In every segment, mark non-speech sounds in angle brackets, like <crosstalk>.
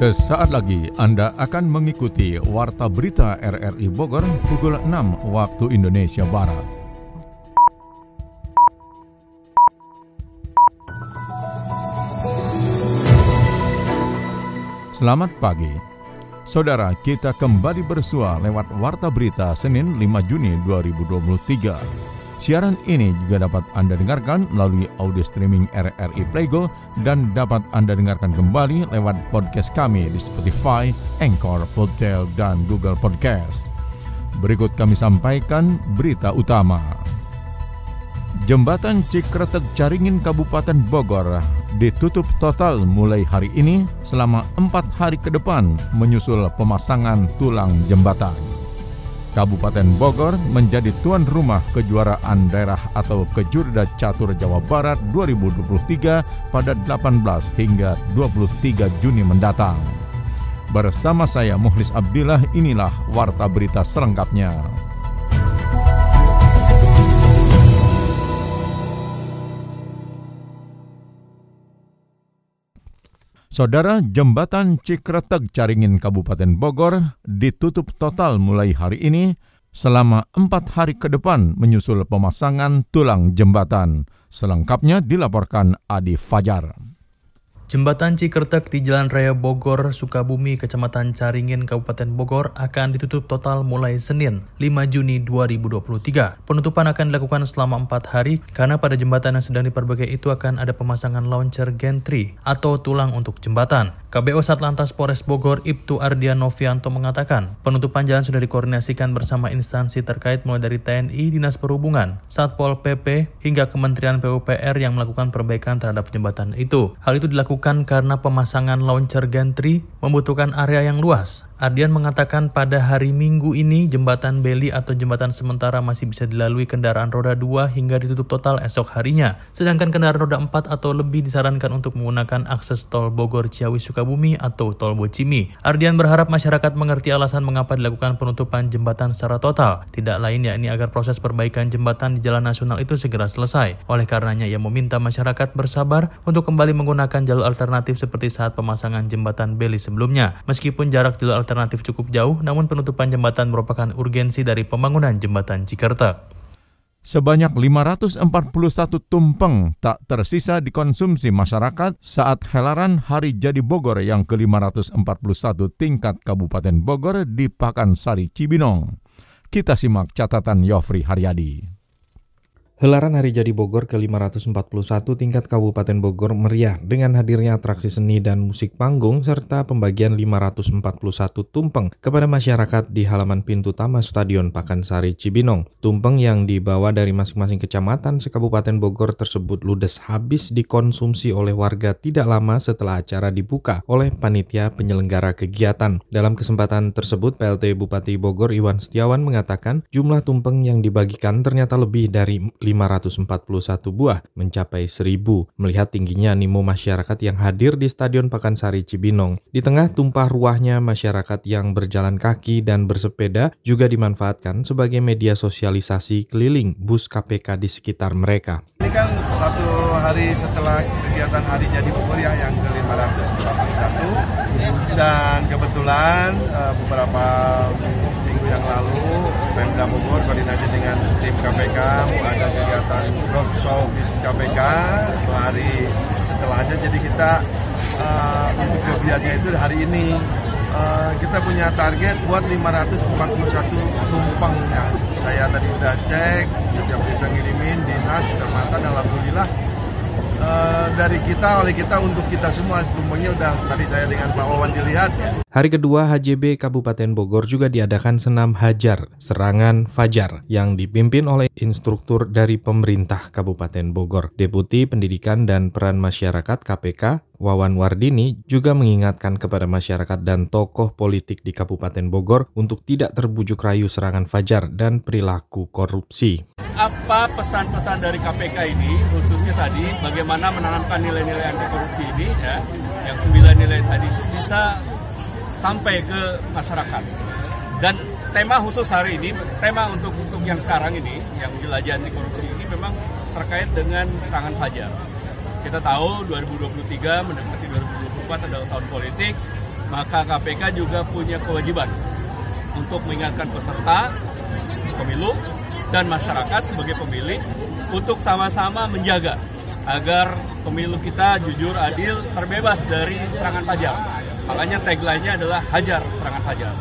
Sesaat lagi Anda akan mengikuti Warta Berita RRI Bogor pukul 6 waktu Indonesia Barat. Selamat pagi. Saudara, kita kembali bersua lewat Warta Berita Senin 5 Juni 2023. Siaran ini juga dapat Anda dengarkan melalui audio streaming RRI Playgo dan dapat Anda dengarkan kembali lewat podcast kami di Spotify, Anchor, Podtail, dan Google Podcast. Berikut kami sampaikan berita utama. Jembatan Cikretek Caringin Kabupaten Bogor ditutup total mulai hari ini selama empat hari ke depan menyusul pemasangan tulang jembatan. Kabupaten Bogor menjadi tuan rumah kejuaraan daerah atau Kejurda Catur Jawa Barat 2023 pada 18 hingga 23 Juni mendatang. Bersama saya Muhlis Abdillah inilah Warta Berita selengkapnya. Saudara, jembatan Cikretek Caringin Kabupaten Bogor ditutup total mulai hari ini selama empat hari ke depan menyusul pemasangan tulang jembatan. Selengkapnya dilaporkan Adi Fajar. Jembatan Cikertek di Jalan Raya Bogor, Sukabumi, Kecamatan Caringin, Kabupaten Bogor akan ditutup total mulai Senin 5 Juni 2023. Penutupan akan dilakukan selama 4 hari karena pada jembatan yang sedang diperbaiki itu akan ada pemasangan launcher gantry atau tulang untuk jembatan. KBO Satlantas Polres Bogor Ibtu Ardian Novianto mengatakan penutupan jalan sudah dikoordinasikan bersama instansi terkait mulai dari TNI, Dinas Perhubungan, Satpol PP, hingga Kementerian PUPR yang melakukan perbaikan terhadap jembatan itu. Hal itu dilakukan dilakukan karena pemasangan launcher gantry membutuhkan area yang luas. Ardian mengatakan pada hari Minggu ini jembatan Beli atau jembatan sementara masih bisa dilalui kendaraan roda 2 hingga ditutup total esok harinya. Sedangkan kendaraan roda 4 atau lebih disarankan untuk menggunakan akses tol Bogor Ciawi Sukabumi atau tol Bocimi. Ardian berharap masyarakat mengerti alasan mengapa dilakukan penutupan jembatan secara total. Tidak lain yakni agar proses perbaikan jembatan di jalan nasional itu segera selesai. Oleh karenanya ia meminta masyarakat bersabar untuk kembali menggunakan jalur alternatif seperti saat pemasangan jembatan Beli sebelumnya. Meskipun jarak jalur alternatif cukup jauh, namun penutupan jembatan merupakan urgensi dari pembangunan jembatan Cikarta. Sebanyak 541 tumpeng tak tersisa dikonsumsi masyarakat saat helaran Hari Jadi Bogor yang ke-541 tingkat Kabupaten Bogor di Pakansari Cibinong. Kita simak catatan Yofri Haryadi. Helaran Hari Jadi Bogor ke-541 tingkat Kabupaten Bogor meriah dengan hadirnya atraksi seni dan musik panggung serta pembagian 541 tumpeng kepada masyarakat di halaman pintu utama Stadion Pakansari Cibinong. Tumpeng yang dibawa dari masing-masing kecamatan sekabupaten Bogor tersebut ludes habis dikonsumsi oleh warga tidak lama setelah acara dibuka oleh panitia penyelenggara kegiatan. Dalam kesempatan tersebut, PLT Bupati Bogor Iwan Setiawan mengatakan jumlah tumpeng yang dibagikan ternyata lebih dari 541 buah mencapai 1000 melihat tingginya animo masyarakat yang hadir di Stadion Pakansari Cibinong. Di tengah tumpah ruahnya masyarakat yang berjalan kaki dan bersepeda juga dimanfaatkan sebagai media sosialisasi keliling bus KPK di sekitar mereka. Ini kan satu hari setelah kegiatan Hari Jadi Bogor ya yang ke-541 dan kebetulan uh, beberapa minggu yang lalu Pemda Bogor koordinasi dengan tim KPK ada kegiatan roadshow bis KPK hari setelahnya jadi kita uh, untuk kegiatannya itu hari ini uh, kita punya target buat 541 tumpeng ya saya tadi udah cek setiap desa ngirimin dinas kecamatan alhamdulillah dari kita oleh kita untuk kita semua tumpengnya udah tadi saya dengan Pak Wawan dilihat Hari kedua HJB Kabupaten Bogor juga diadakan senam Hajar, Serangan Fajar, yang dipimpin oleh instruktur dari pemerintah Kabupaten Bogor. Deputi Pendidikan dan Peran Masyarakat KPK, Wawan Wardini, juga mengingatkan kepada masyarakat dan tokoh politik di Kabupaten Bogor untuk tidak terbujuk rayu serangan Fajar dan perilaku korupsi. Apa pesan-pesan dari KPK ini, khususnya tadi, bagaimana menanamkan nilai-nilai anti korupsi ini, ya, yang sembilan nilai tadi bisa sampai ke masyarakat. Dan tema khusus hari ini, tema untuk untuk yang sekarang ini, yang jelajah anti korupsi ini memang terkait dengan serangan fajar. Kita tahu 2023 mendekati 2024 adalah tahun politik maka KPK juga punya kewajiban untuk mengingatkan peserta pemilu dan masyarakat sebagai pemilih untuk sama-sama menjaga agar pemilu kita jujur, adil, terbebas dari serangan fajar. Makanya tagline-nya adalah hajar serangan fajar.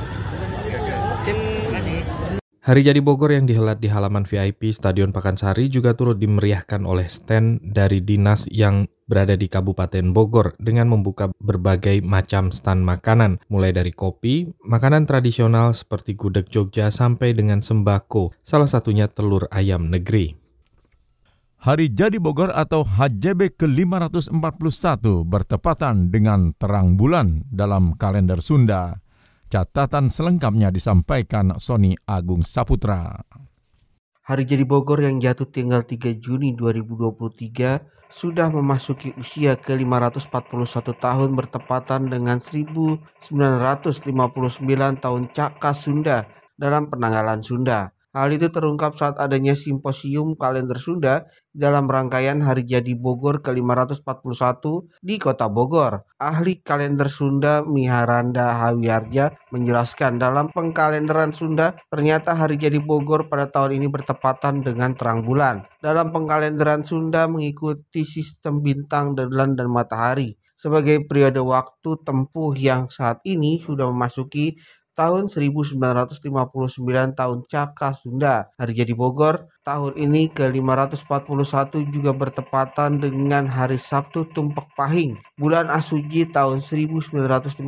Hari Jadi Bogor yang dihelat di halaman VIP Stadion Pakansari juga turut dimeriahkan oleh stand dari dinas yang berada di Kabupaten Bogor dengan membuka berbagai macam stand makanan, mulai dari kopi, makanan tradisional seperti gudeg Jogja sampai dengan sembako, salah satunya telur ayam negeri. Hari Jadi Bogor atau HJB ke-541 bertepatan dengan terang bulan dalam kalender Sunda. Catatan selengkapnya disampaikan Sony Agung Saputra. Hari Jadi Bogor yang jatuh tanggal 3 Juni 2023 sudah memasuki usia ke-541 tahun bertepatan dengan 1959 tahun Caka Sunda dalam penanggalan Sunda. Hal itu terungkap saat adanya simposium kalender Sunda dalam rangkaian Hari Jadi Bogor ke-541 di Kota Bogor. Ahli kalender Sunda Miharanda Hawiarja menjelaskan dalam pengkalenderan Sunda ternyata Hari Jadi Bogor pada tahun ini bertepatan dengan terang bulan. Dalam pengkalenderan Sunda mengikuti sistem bintang, bulan, dan matahari sebagai periode waktu tempuh yang saat ini sudah memasuki tahun 1959 tahun Caka Sunda. Hari Jadi Bogor tahun ini ke-541 juga bertepatan dengan hari Sabtu Tumpak Pahing. Bulan Asuji tahun 1959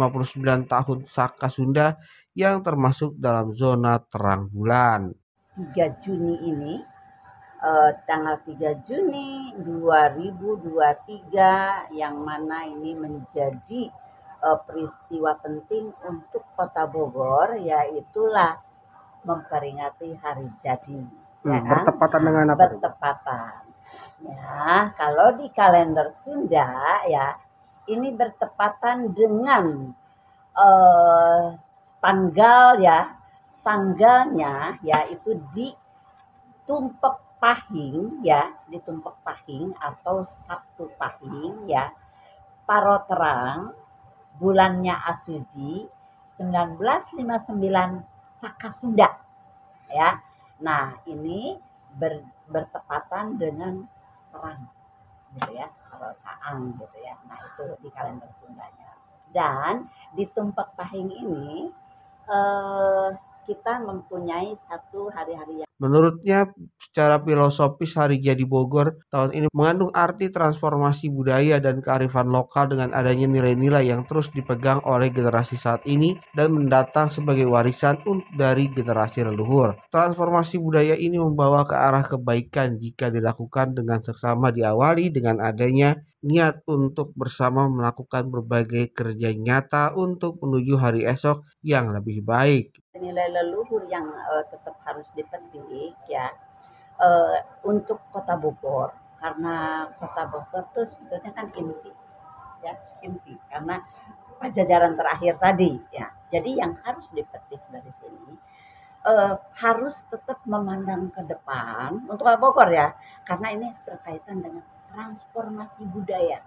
tahun Saka Sunda yang termasuk dalam zona terang bulan. 3 Juni ini eh, tanggal 3 Juni 2023 yang mana ini menjadi uh, peristiwa penting untuk Kota Bogor yaitulah memperingati hari jadi. Ya hmm, kan? Bertepatan dengan apa? Bertepatan. Ya, kalau di kalender Sunda ya ini bertepatan dengan uh, tanggal ya tanggalnya yaitu di Tumpek Pahing ya di Tumpek Pahing atau Sabtu Pahing ya Paro Terang bulannya Asuji 1959 Caka Sunda ya. Nah, ini ber, bertepatan dengan perang gitu ya, kalau Caang gitu ya. Nah, itu di kalender Sundanya. Dan di Tumpak Pahing ini eh, kita mempunyai satu hari-hari yang Menurutnya secara filosofis Hari Jadi Bogor tahun ini mengandung arti transformasi budaya dan kearifan lokal dengan adanya nilai-nilai yang terus dipegang oleh generasi saat ini dan mendatang sebagai warisan dari generasi leluhur. Transformasi budaya ini membawa ke arah kebaikan jika dilakukan dengan seksama diawali dengan adanya niat untuk bersama melakukan berbagai kerja nyata untuk menuju hari esok yang lebih baik. Nilai leluhur yang uh, tetap harus dipetik ya. Uh, untuk kota Bogor karena kota Bogor itu sebetulnya kan inti ya inti. Karena pajajaran terakhir tadi ya. Jadi yang harus dipetik dari sini uh, harus tetap memandang ke depan untuk Bogor ya. Karena ini berkaitan dengan transformasi budaya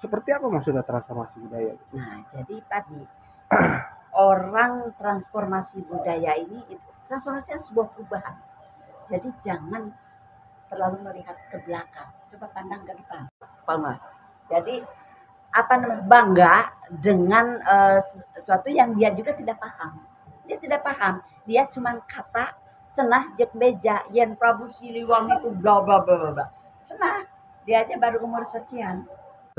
seperti apa maksudnya transformasi budaya? Nah, jadi tadi <clears throat> orang transformasi budaya ini transformasi adalah sebuah perubahan. Jadi jangan terlalu melihat ke belakang, coba pandang ke depan. Paham Jadi apa namanya bangga dengan uh, sesuatu yang dia juga tidak paham. Dia tidak paham. Dia cuma kata cenah jek beja yen Prabu Siliwangi itu bla bla bla bla. Cenah dia aja baru umur sekian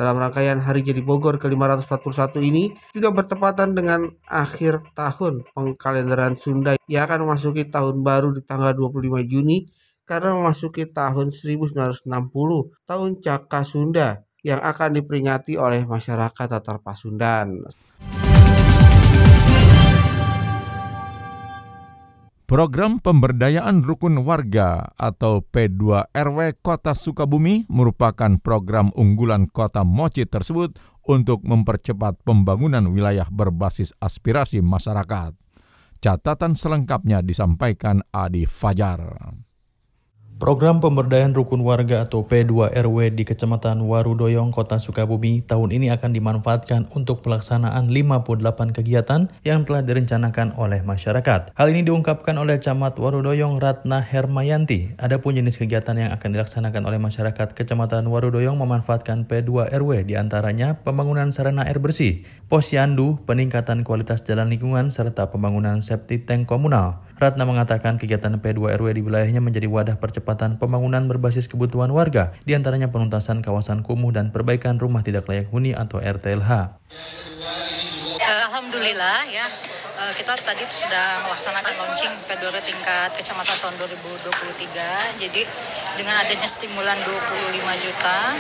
dalam rangkaian Hari Jadi Bogor ke-541 ini juga bertepatan dengan akhir tahun pengkalenderan Sunda yang akan memasuki tahun baru di tanggal 25 Juni karena memasuki tahun 1960 tahun Caka Sunda yang akan diperingati oleh masyarakat Tatar Pasundan. Program Pemberdayaan Rukun Warga atau P2RW Kota Sukabumi merupakan program unggulan Kota Mochi tersebut untuk mempercepat pembangunan wilayah berbasis aspirasi masyarakat. Catatan selengkapnya disampaikan Adi Fajar. Program pemberdayaan rukun warga atau P2RW di Kecamatan Warudoyong, Kota Sukabumi tahun ini akan dimanfaatkan untuk pelaksanaan 58 kegiatan yang telah direncanakan oleh masyarakat. Hal ini diungkapkan oleh Camat Warudoyong Ratna Hermayanti. Adapun jenis kegiatan yang akan dilaksanakan oleh masyarakat Kecamatan Warudoyong memanfaatkan P2RW di antaranya pembangunan sarana air bersih, posyandu, peningkatan kualitas jalan lingkungan, serta pembangunan septic tank komunal. Ratna mengatakan kegiatan P2RW di wilayahnya menjadi wadah percepatan pembangunan berbasis kebutuhan warga, di antaranya penuntasan kawasan kumuh dan perbaikan rumah tidak layak huni atau RTLH. Eh, Alhamdulillah ya, eh, kita tadi sudah melaksanakan launching P2RW tingkat kecamatan tahun 2023. Jadi dengan adanya stimulan 25 juta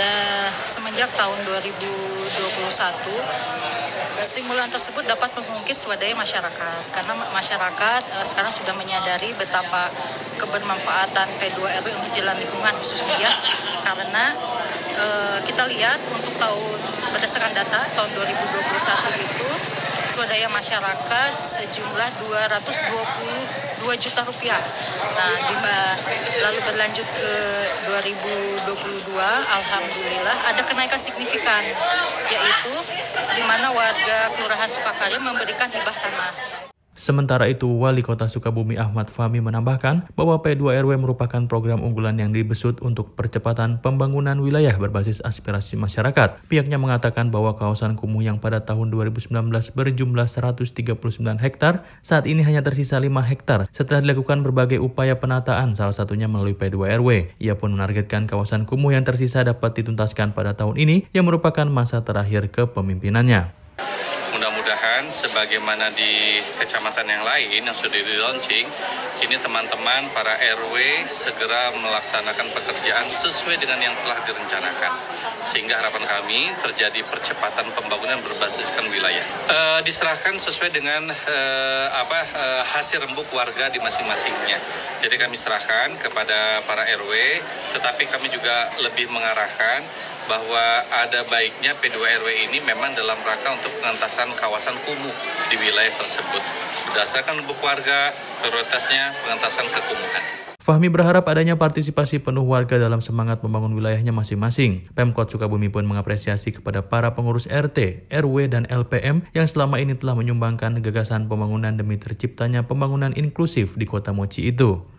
dan semenjak tahun 2021 stimulan tersebut dapat mengungkit swadaya masyarakat. Karena masyarakat uh, sekarang sudah menyadari betapa kebermanfaatan P2RW untuk jalan lingkungan khususnya karena uh, kita lihat untuk tahun berdasarkan data tahun 2021 itu swadaya masyarakat sejumlah 222 juta rupiah. Nah, di, lalu berlanjut ke 2022, alhamdulillah ada kenaikan signifikan, yaitu di mana warga Kelurahan Sukakarya memberikan hibah tanah. Sementara itu, Wali Kota Sukabumi Ahmad Fahmi menambahkan bahwa P2RW merupakan program unggulan yang dibesut untuk percepatan pembangunan wilayah berbasis aspirasi masyarakat. Pihaknya mengatakan bahwa kawasan kumuh yang pada tahun 2019 berjumlah 139 hektar, saat ini hanya tersisa 5 hektar setelah dilakukan berbagai upaya penataan, salah satunya melalui P2RW. Ia pun menargetkan kawasan kumuh yang tersisa dapat dituntaskan pada tahun ini yang merupakan masa terakhir kepemimpinannya mudah-mudahan sebagaimana di kecamatan yang lain yang sudah di launching, ini teman-teman para RW segera melaksanakan pekerjaan sesuai dengan yang telah direncanakan. Sehingga harapan kami terjadi percepatan pembangunan berbasiskan wilayah. E, diserahkan sesuai dengan e, apa e, hasil rembuk warga di masing-masingnya. Jadi kami serahkan kepada para RW, tetapi kami juga lebih mengarahkan bahwa ada baiknya P2RW ini memang dalam rangka untuk pengentasan kawasan kumuh di wilayah tersebut. Berdasarkan lubuk warga, prioritasnya pengentasan kekumuhan. Fahmi berharap adanya partisipasi penuh warga dalam semangat membangun wilayahnya masing-masing. Pemkot Sukabumi pun mengapresiasi kepada para pengurus RT, RW, dan LPM yang selama ini telah menyumbangkan gagasan pembangunan demi terciptanya pembangunan inklusif di kota Mochi itu.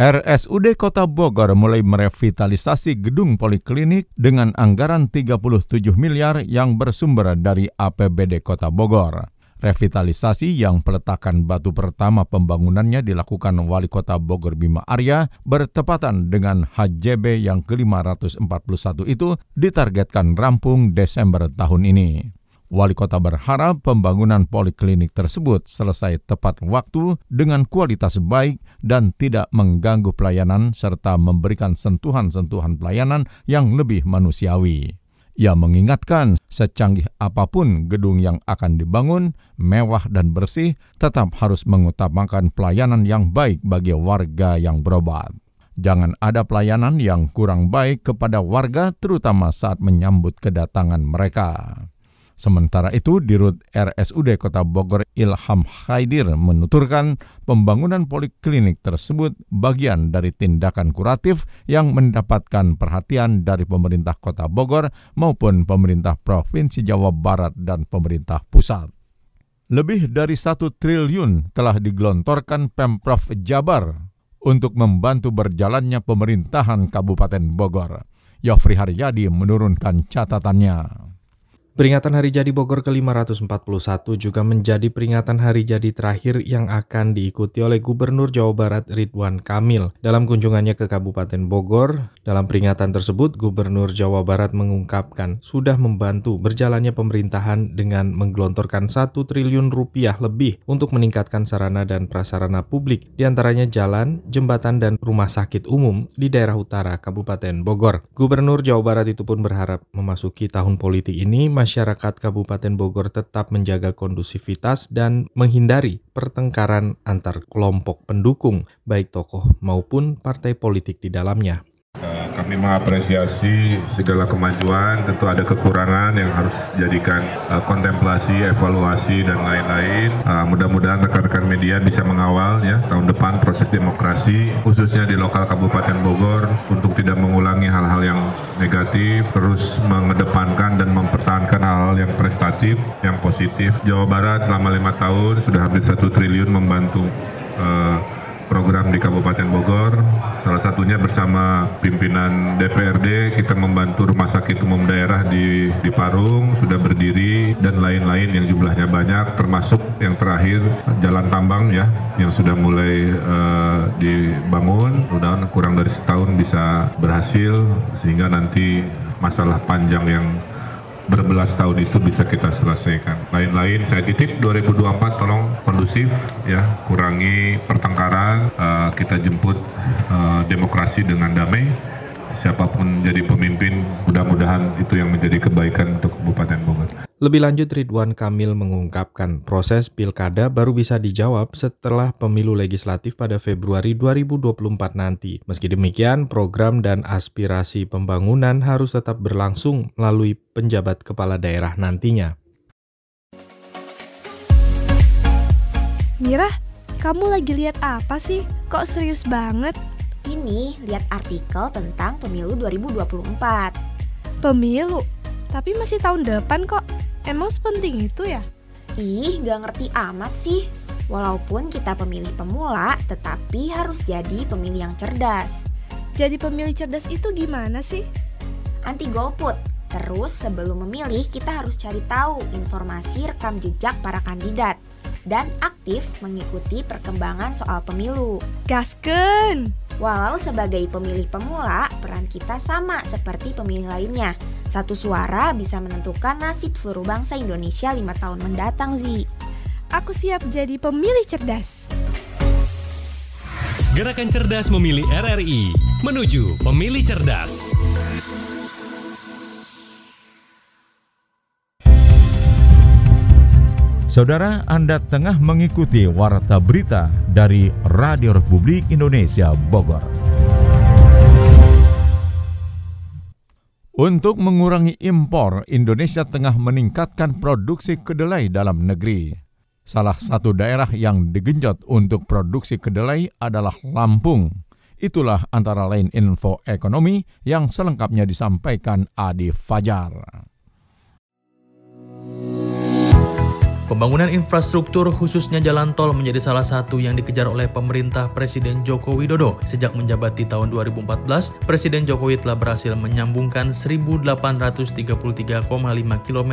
RSUD Kota Bogor mulai merevitalisasi gedung poliklinik dengan anggaran 37 miliar yang bersumber dari APBD Kota Bogor. Revitalisasi yang peletakan batu pertama pembangunannya dilakukan Wali Kota Bogor Bima Arya bertepatan dengan HJB yang ke-541 itu ditargetkan rampung Desember tahun ini. Wali kota berharap pembangunan poliklinik tersebut selesai tepat waktu dengan kualitas baik dan tidak mengganggu pelayanan serta memberikan sentuhan-sentuhan pelayanan yang lebih manusiawi. Ia mengingatkan, secanggih apa pun gedung yang akan dibangun, mewah dan bersih, tetap harus mengutamakan pelayanan yang baik bagi warga yang berobat. Jangan ada pelayanan yang kurang baik kepada warga, terutama saat menyambut kedatangan mereka. Sementara itu, Dirut RSUD Kota Bogor Ilham Khaidir menuturkan pembangunan poliklinik tersebut bagian dari tindakan kuratif yang mendapatkan perhatian dari pemerintah Kota Bogor maupun pemerintah Provinsi Jawa Barat dan pemerintah pusat. Lebih dari satu triliun telah digelontorkan Pemprov Jabar untuk membantu berjalannya pemerintahan Kabupaten Bogor. Yofri Haryadi menurunkan catatannya. Peringatan Hari Jadi Bogor ke-541 juga menjadi peringatan hari jadi terakhir yang akan diikuti oleh Gubernur Jawa Barat Ridwan Kamil. Dalam kunjungannya ke Kabupaten Bogor, dalam peringatan tersebut Gubernur Jawa Barat mengungkapkan sudah membantu berjalannya pemerintahan dengan menggelontorkan 1 triliun rupiah lebih untuk meningkatkan sarana dan prasarana publik, di antaranya jalan, jembatan, dan rumah sakit umum di daerah utara Kabupaten Bogor. Gubernur Jawa Barat itu pun berharap memasuki tahun politik ini masyarakat Kabupaten Bogor tetap menjaga kondusivitas dan menghindari pertengkaran antar kelompok pendukung, baik tokoh maupun partai politik di dalamnya. Kami mengapresiasi segala kemajuan, tentu ada kekurangan yang harus jadikan uh, kontemplasi, evaluasi dan lain-lain. Uh, mudah-mudahan rekan-rekan media bisa mengawal ya tahun depan proses demokrasi khususnya di lokal Kabupaten Bogor untuk tidak mengulangi hal-hal yang negatif, terus mengedepankan dan mempertahankan hal-hal yang prestatif, yang positif. Jawa Barat selama lima tahun sudah hampir satu triliun membantu uh, program di Kabupaten Bogor. Salah satunya bersama pimpinan DPRD kita membantu rumah sakit umum daerah di, di Parung sudah berdiri dan lain-lain yang jumlahnya banyak termasuk yang terakhir jalan tambang ya yang sudah mulai uh, dibangun. Mudah kurang dari setahun bisa berhasil sehingga nanti masalah panjang yang berbelas tahun itu bisa kita selesaikan. Lain-lain saya titip 2024 tolong kondusif ya, kurangi pertengkaran, uh, kita jemput uh, demokrasi dengan damai. Siapa pun jadi pemimpin, mudah-mudahan itu yang menjadi kebaikan untuk Kabupaten Bogor. Lebih lanjut Ridwan Kamil mengungkapkan proses pilkada baru bisa dijawab setelah pemilu legislatif pada Februari 2024 nanti. Meski demikian, program dan aspirasi pembangunan harus tetap berlangsung melalui penjabat kepala daerah nantinya. Mira, kamu lagi lihat apa sih? Kok serius banget? Ini lihat artikel tentang pemilu 2024. Pemilu? Tapi masih tahun depan kok. Emang sepenting itu ya? Ih, gak ngerti amat sih. Walaupun kita pemilih pemula, tetapi harus jadi pemilih yang cerdas. Jadi pemilih cerdas itu gimana sih? Anti golput. Terus sebelum memilih, kita harus cari tahu informasi rekam jejak para kandidat dan aktif mengikuti perkembangan soal pemilu. Gasken! Walau sebagai pemilih pemula, peran kita sama seperti pemilih lainnya. Satu suara bisa menentukan nasib seluruh bangsa Indonesia lima tahun mendatang, Zi. Aku siap jadi pemilih cerdas. Gerakan Cerdas Memilih RRI menuju pemilih cerdas. Saudara, Anda tengah mengikuti Warta Berita dari Radio Republik Indonesia Bogor. Untuk mengurangi impor, Indonesia tengah meningkatkan produksi kedelai dalam negeri. Salah satu daerah yang digenjot untuk produksi kedelai adalah Lampung. Itulah antara lain info ekonomi yang selengkapnya disampaikan Adi Fajar. Pembangunan infrastruktur khususnya jalan tol menjadi salah satu yang dikejar oleh pemerintah Presiden Joko Widodo. Sejak menjabat di tahun 2014, Presiden Jokowi telah berhasil menyambungkan 1.833,5 km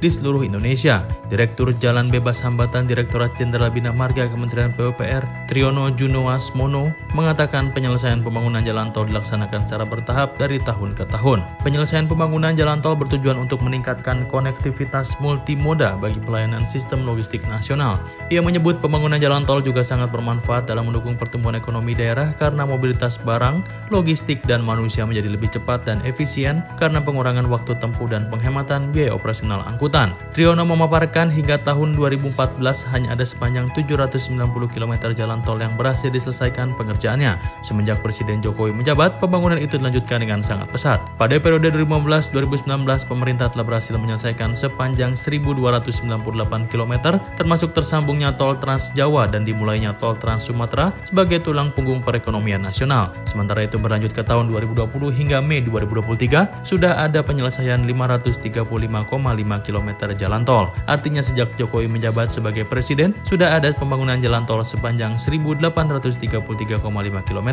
di seluruh Indonesia. Direktur Jalan Bebas Hambatan Direktorat Jenderal Bina Marga Kementerian PUPR, Triono Junoasmono, mengatakan penyelesaian pembangunan jalan tol dilaksanakan secara bertahap dari tahun ke tahun. Penyelesaian pembangunan jalan tol bertujuan untuk meningkatkan konektivitas multimoda bagi pelayanan logistik nasional. Ia menyebut pembangunan jalan tol juga sangat bermanfaat dalam mendukung pertumbuhan ekonomi daerah karena mobilitas barang, logistik, dan manusia menjadi lebih cepat dan efisien karena pengurangan waktu tempuh dan penghematan biaya operasional angkutan. Triono memaparkan hingga tahun 2014 hanya ada sepanjang 790 km jalan tol yang berhasil diselesaikan pengerjaannya. Semenjak Presiden Jokowi menjabat, pembangunan itu dilanjutkan dengan sangat pesat. Pada periode 2015-2019, pemerintah telah berhasil menyelesaikan sepanjang 1298 km termasuk tersambungnya tol Trans Jawa dan dimulainya tol Trans Sumatera sebagai tulang punggung perekonomian nasional. Sementara itu berlanjut ke tahun 2020 hingga Mei 2023 sudah ada penyelesaian 535,5 km jalan tol. Artinya sejak Jokowi menjabat sebagai presiden sudah ada pembangunan jalan tol sepanjang 1833,5 km.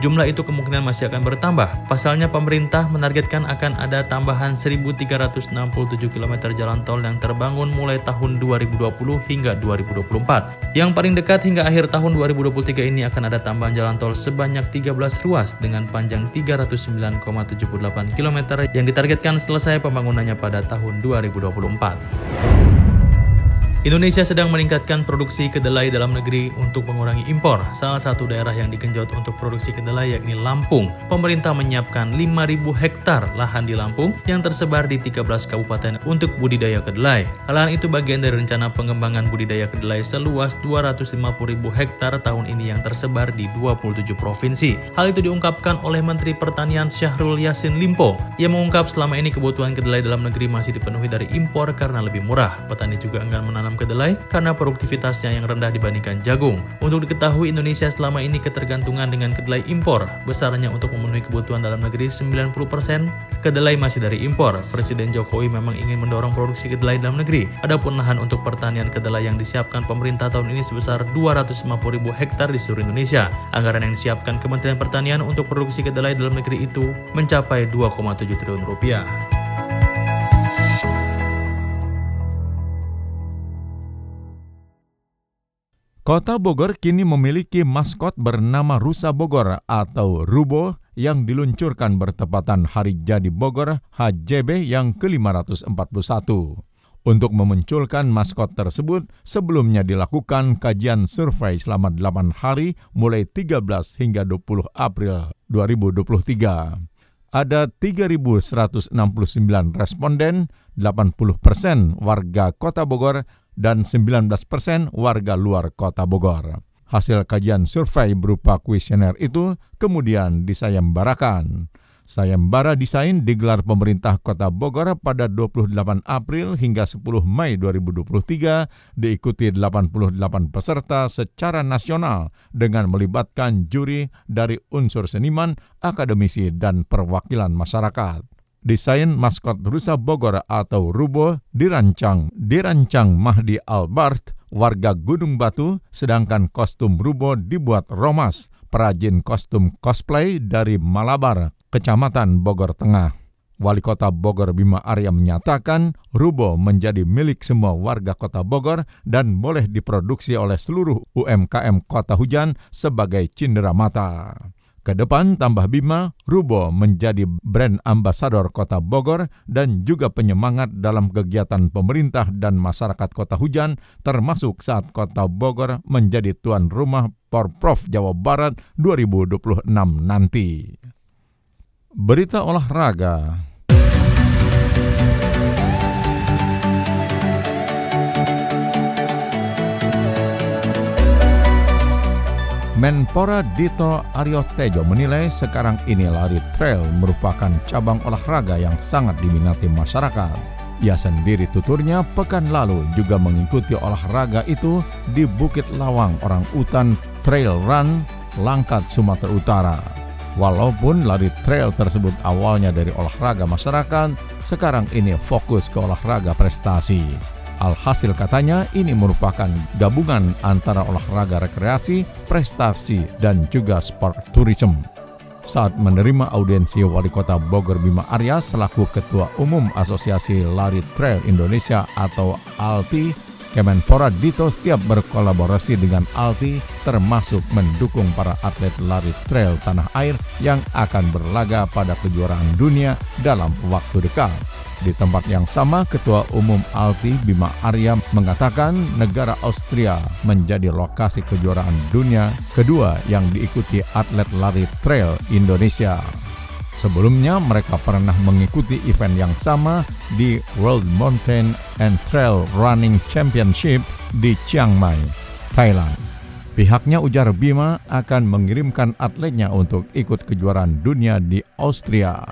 Jumlah itu kemungkinan masih akan bertambah. Pasalnya pemerintah menargetkan akan ada tambahan 1367 km jalan tol yang terbangun mulai tahun 2020 2020 hingga 2024. Yang paling dekat hingga akhir tahun 2023 ini akan ada tambahan jalan tol sebanyak 13 ruas dengan panjang 309,78 km yang ditargetkan selesai pembangunannya pada tahun 2024. Indonesia sedang meningkatkan produksi kedelai dalam negeri untuk mengurangi impor. Salah satu daerah yang digenjot untuk produksi kedelai yakni Lampung. Pemerintah menyiapkan 5.000 hektar lahan di Lampung yang tersebar di 13 kabupaten untuk budidaya kedelai. Lahan itu bagian dari rencana pengembangan budidaya kedelai seluas 250.000 hektar tahun ini yang tersebar di 27 provinsi. Hal itu diungkapkan oleh Menteri Pertanian Syahrul Yassin Limpo. Ia mengungkap selama ini kebutuhan kedelai dalam negeri masih dipenuhi dari impor karena lebih murah. Petani juga enggan menanam kedelai karena produktivitasnya yang rendah dibandingkan jagung. Untuk diketahui Indonesia selama ini ketergantungan dengan kedelai impor. Besarnya untuk memenuhi kebutuhan dalam negeri 90% kedelai masih dari impor. Presiden Jokowi memang ingin mendorong produksi kedelai dalam negeri. Adapun lahan untuk pertanian kedelai yang disiapkan pemerintah tahun ini sebesar 250 ribu hektar di seluruh Indonesia. Anggaran yang disiapkan Kementerian Pertanian untuk produksi kedelai dalam negeri itu mencapai 2,7 triliun rupiah. Kota Bogor kini memiliki maskot bernama Rusa Bogor atau Rubo yang diluncurkan bertepatan Hari Jadi Bogor HJB yang ke-541. Untuk memunculkan maskot tersebut, sebelumnya dilakukan kajian survei selama 8 hari mulai 13 hingga 20 April 2023 ada 3.169 responden, 80 persen warga Kota Bogor dan 19 persen warga luar kota Bogor. Hasil kajian survei berupa kuesioner itu kemudian disayembarakan. Sayembara desain digelar pemerintah kota Bogor pada 28 April hingga 10 Mei 2023 diikuti 88 peserta secara nasional dengan melibatkan juri dari unsur seniman, akademisi, dan perwakilan masyarakat. Desain maskot Rusa Bogor atau Rubo dirancang dirancang Mahdi Albert, warga Gunung Batu, sedangkan kostum Rubo dibuat Romas, perajin kostum cosplay dari Malabar, Kecamatan Bogor Tengah. Wali Kota Bogor Bima Arya menyatakan Rubo menjadi milik semua warga Kota Bogor dan boleh diproduksi oleh seluruh UMKM Kota Hujan sebagai cindera mata. Ke depan tambah Bima, Rubo menjadi brand ambasador Kota Bogor dan juga penyemangat dalam kegiatan pemerintah dan masyarakat Kota Hujan termasuk saat Kota Bogor menjadi tuan rumah Porprov Jawa Barat 2026 nanti. Berita olahraga Menpora Dito Aryo Tejo menilai sekarang ini lari trail merupakan cabang olahraga yang sangat diminati masyarakat. Ia sendiri tuturnya pekan lalu juga mengikuti olahraga itu di Bukit Lawang Orang Utan Trail Run Langkat Sumatera Utara. Walaupun lari trail tersebut awalnya dari olahraga masyarakat, sekarang ini fokus ke olahraga prestasi. Alhasil katanya ini merupakan gabungan antara olahraga rekreasi, prestasi, dan juga sport tourism. Saat menerima audiensi Wali Kota Bogor Bima Arya selaku Ketua Umum Asosiasi Lari Trail Indonesia atau ALTI, Kemenpora Dito siap berkolaborasi dengan ALTI termasuk mendukung para atlet lari trail tanah air yang akan berlaga pada kejuaraan dunia dalam waktu dekat. Di tempat yang sama, Ketua Umum Alti Bima Arya mengatakan negara Austria menjadi lokasi kejuaraan dunia kedua yang diikuti atlet lari trail Indonesia. Sebelumnya mereka pernah mengikuti event yang sama di World Mountain and Trail Running Championship di Chiang Mai, Thailand. Pihaknya ujar Bima akan mengirimkan atletnya untuk ikut kejuaraan dunia di Austria.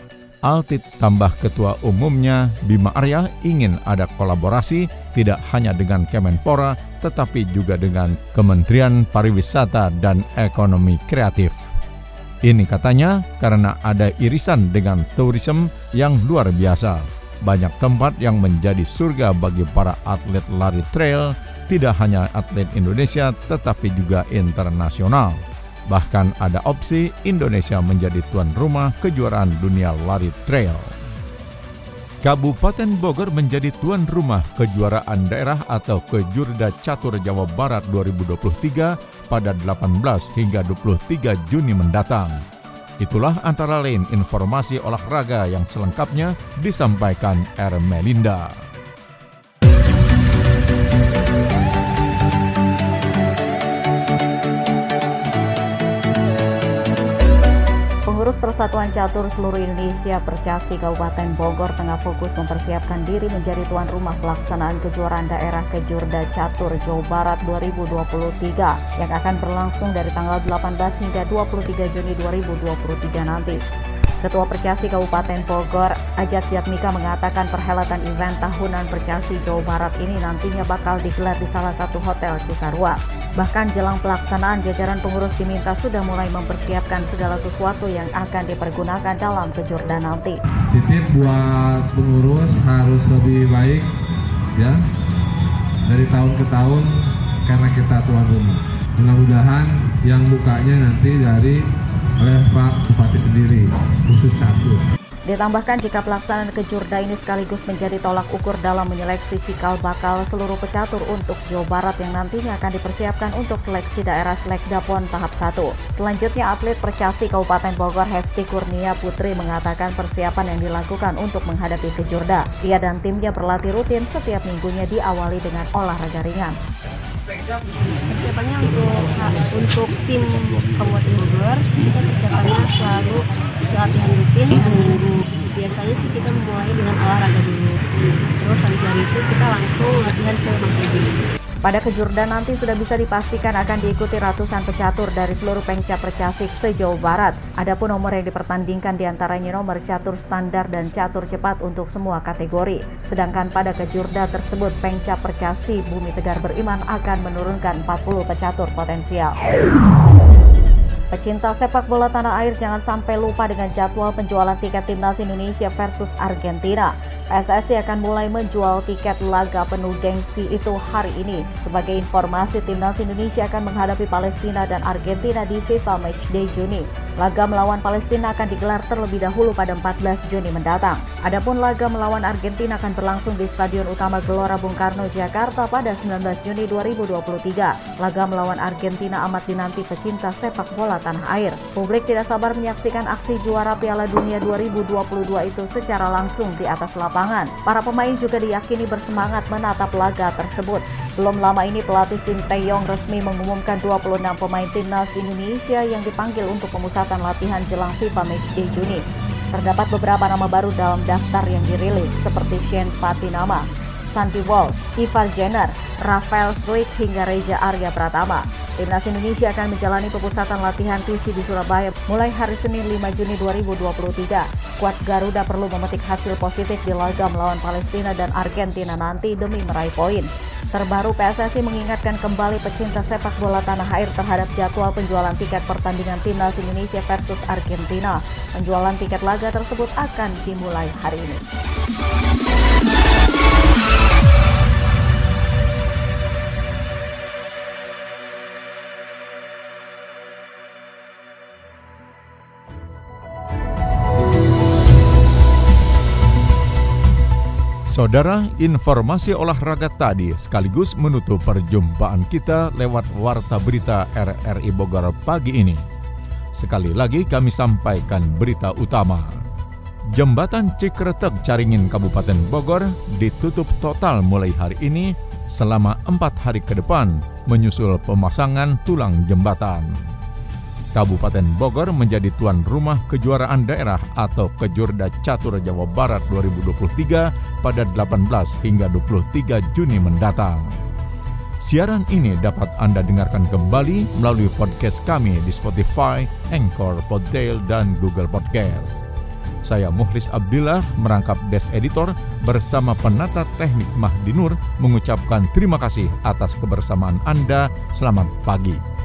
Altit tambah ketua umumnya Bima Arya ingin ada kolaborasi tidak hanya dengan Kemenpora tetapi juga dengan Kementerian Pariwisata dan Ekonomi Kreatif. Ini katanya karena ada irisan dengan tourism yang luar biasa. Banyak tempat yang menjadi surga bagi para atlet lari trail, tidak hanya atlet Indonesia tetapi juga internasional. Bahkan ada opsi Indonesia menjadi tuan rumah kejuaraan dunia lari trail. Kabupaten Bogor menjadi tuan rumah kejuaraan daerah atau Kejurda Catur Jawa Barat 2023 pada 18 hingga 23 Juni mendatang. Itulah antara lain informasi olahraga yang selengkapnya disampaikan R. Melinda. Persatuan Catur Seluruh Indonesia Percasi Kabupaten Bogor tengah fokus mempersiapkan diri menjadi tuan rumah pelaksanaan kejuaraan daerah Kejurda Catur Jawa Barat 2023 yang akan berlangsung dari tanggal 18 hingga 23 Juni 2023 nanti. Ketua Percasi Kabupaten Bogor, Ajat Yatmika mengatakan perhelatan event tahunan Percasi Jawa Barat ini nantinya bakal digelar di salah satu hotel Cisarua. Bahkan jelang pelaksanaan, jajaran pengurus diminta sudah mulai mempersiapkan segala sesuatu yang akan dipergunakan dalam kejurda nanti. Titip buat pengurus harus lebih baik ya dari tahun ke tahun karena kita tuan rumah. Mudah-mudahan yang bukanya nanti dari oleh Pak Bupati sendiri, khusus catur. Ditambahkan jika pelaksanaan kejurda ini sekaligus menjadi tolak ukur dalam menyeleksi cikal bakal seluruh pecatur untuk Jawa Barat yang nantinya akan dipersiapkan untuk seleksi daerah Selekda PON tahap 1. Selanjutnya atlet Percasi Kabupaten Bogor Hesti Kurnia Putri mengatakan persiapan yang dilakukan untuk menghadapi kejurda. Ia dan timnya berlatih rutin setiap minggunya diawali dengan olahraga ringan persiapannya untuk untuk tim Kabupaten Bogor kita persiapannya selalu latihan rutin minggu biasanya sih kita memulai dengan olahraga dulu. Terus habis dari itu kita langsung latihan ke Mas pada kejurda nanti sudah bisa dipastikan akan diikuti ratusan pecatur dari seluruh pengcap percasik sejauh barat. Adapun nomor yang dipertandingkan di antaranya nomor catur standar dan catur cepat untuk semua kategori. Sedangkan pada kejurda tersebut pengcap percasi Bumi Tegar Beriman akan menurunkan 40 pecatur potensial. Pecinta sepak bola tanah air jangan sampai lupa dengan jadwal penjualan tiket timnas Indonesia versus Argentina. PSSI akan mulai menjual tiket laga penuh gengsi itu hari ini. Sebagai informasi, timnas Indonesia akan menghadapi Palestina dan Argentina di FIFA Matchday Juni. Laga melawan Palestina akan digelar terlebih dahulu pada 14 Juni mendatang. Adapun laga melawan Argentina akan berlangsung di Stadion Utama Gelora Bung Karno, Jakarta pada 19 Juni 2023. Laga melawan Argentina amat dinanti pecinta sepak bola tanah air. Publik tidak sabar menyaksikan aksi juara Piala Dunia 2022 itu secara langsung di atas lapangan. Para pemain juga diyakini bersemangat menatap laga tersebut. Belum lama ini pelatih Sinteyong resmi mengumumkan 26 pemain timnas Indonesia yang dipanggil untuk pemusatan latihan jelang FIFA Matchday Juni. Terdapat beberapa nama baru dalam daftar yang dirilis seperti Shane Patinama, Sandy Walsh, Ivar Jenner, Rafael Struik hingga Reza Arya Pratama. Timnas Indonesia akan menjalani pemusatan latihan visi di Surabaya mulai hari Senin 5 Juni 2023. Kuat Garuda perlu memetik hasil positif di laga melawan Palestina dan Argentina nanti demi meraih poin. Terbaru PSSI mengingatkan kembali pecinta sepak bola tanah air terhadap jadwal penjualan tiket pertandingan Timnas Indonesia versus Argentina. Penjualan tiket laga tersebut akan dimulai hari ini. Saudara, informasi olahraga tadi sekaligus menutup perjumpaan kita lewat Warta Berita RRI Bogor pagi ini. Sekali lagi kami sampaikan berita utama. Jembatan Cikretek Caringin Kabupaten Bogor ditutup total mulai hari ini selama empat hari ke depan menyusul pemasangan tulang jembatan. Kabupaten Bogor menjadi tuan rumah kejuaraan daerah atau Kejurda Catur Jawa Barat 2023 pada 18 hingga 23 Juni mendatang. Siaran ini dapat Anda dengarkan kembali melalui podcast kami di Spotify, Anchor, Podtail, dan Google Podcast. Saya Muhlis Abdillah merangkap Des Editor bersama penata teknik Mahdi Nur mengucapkan terima kasih atas kebersamaan Anda. Selamat pagi.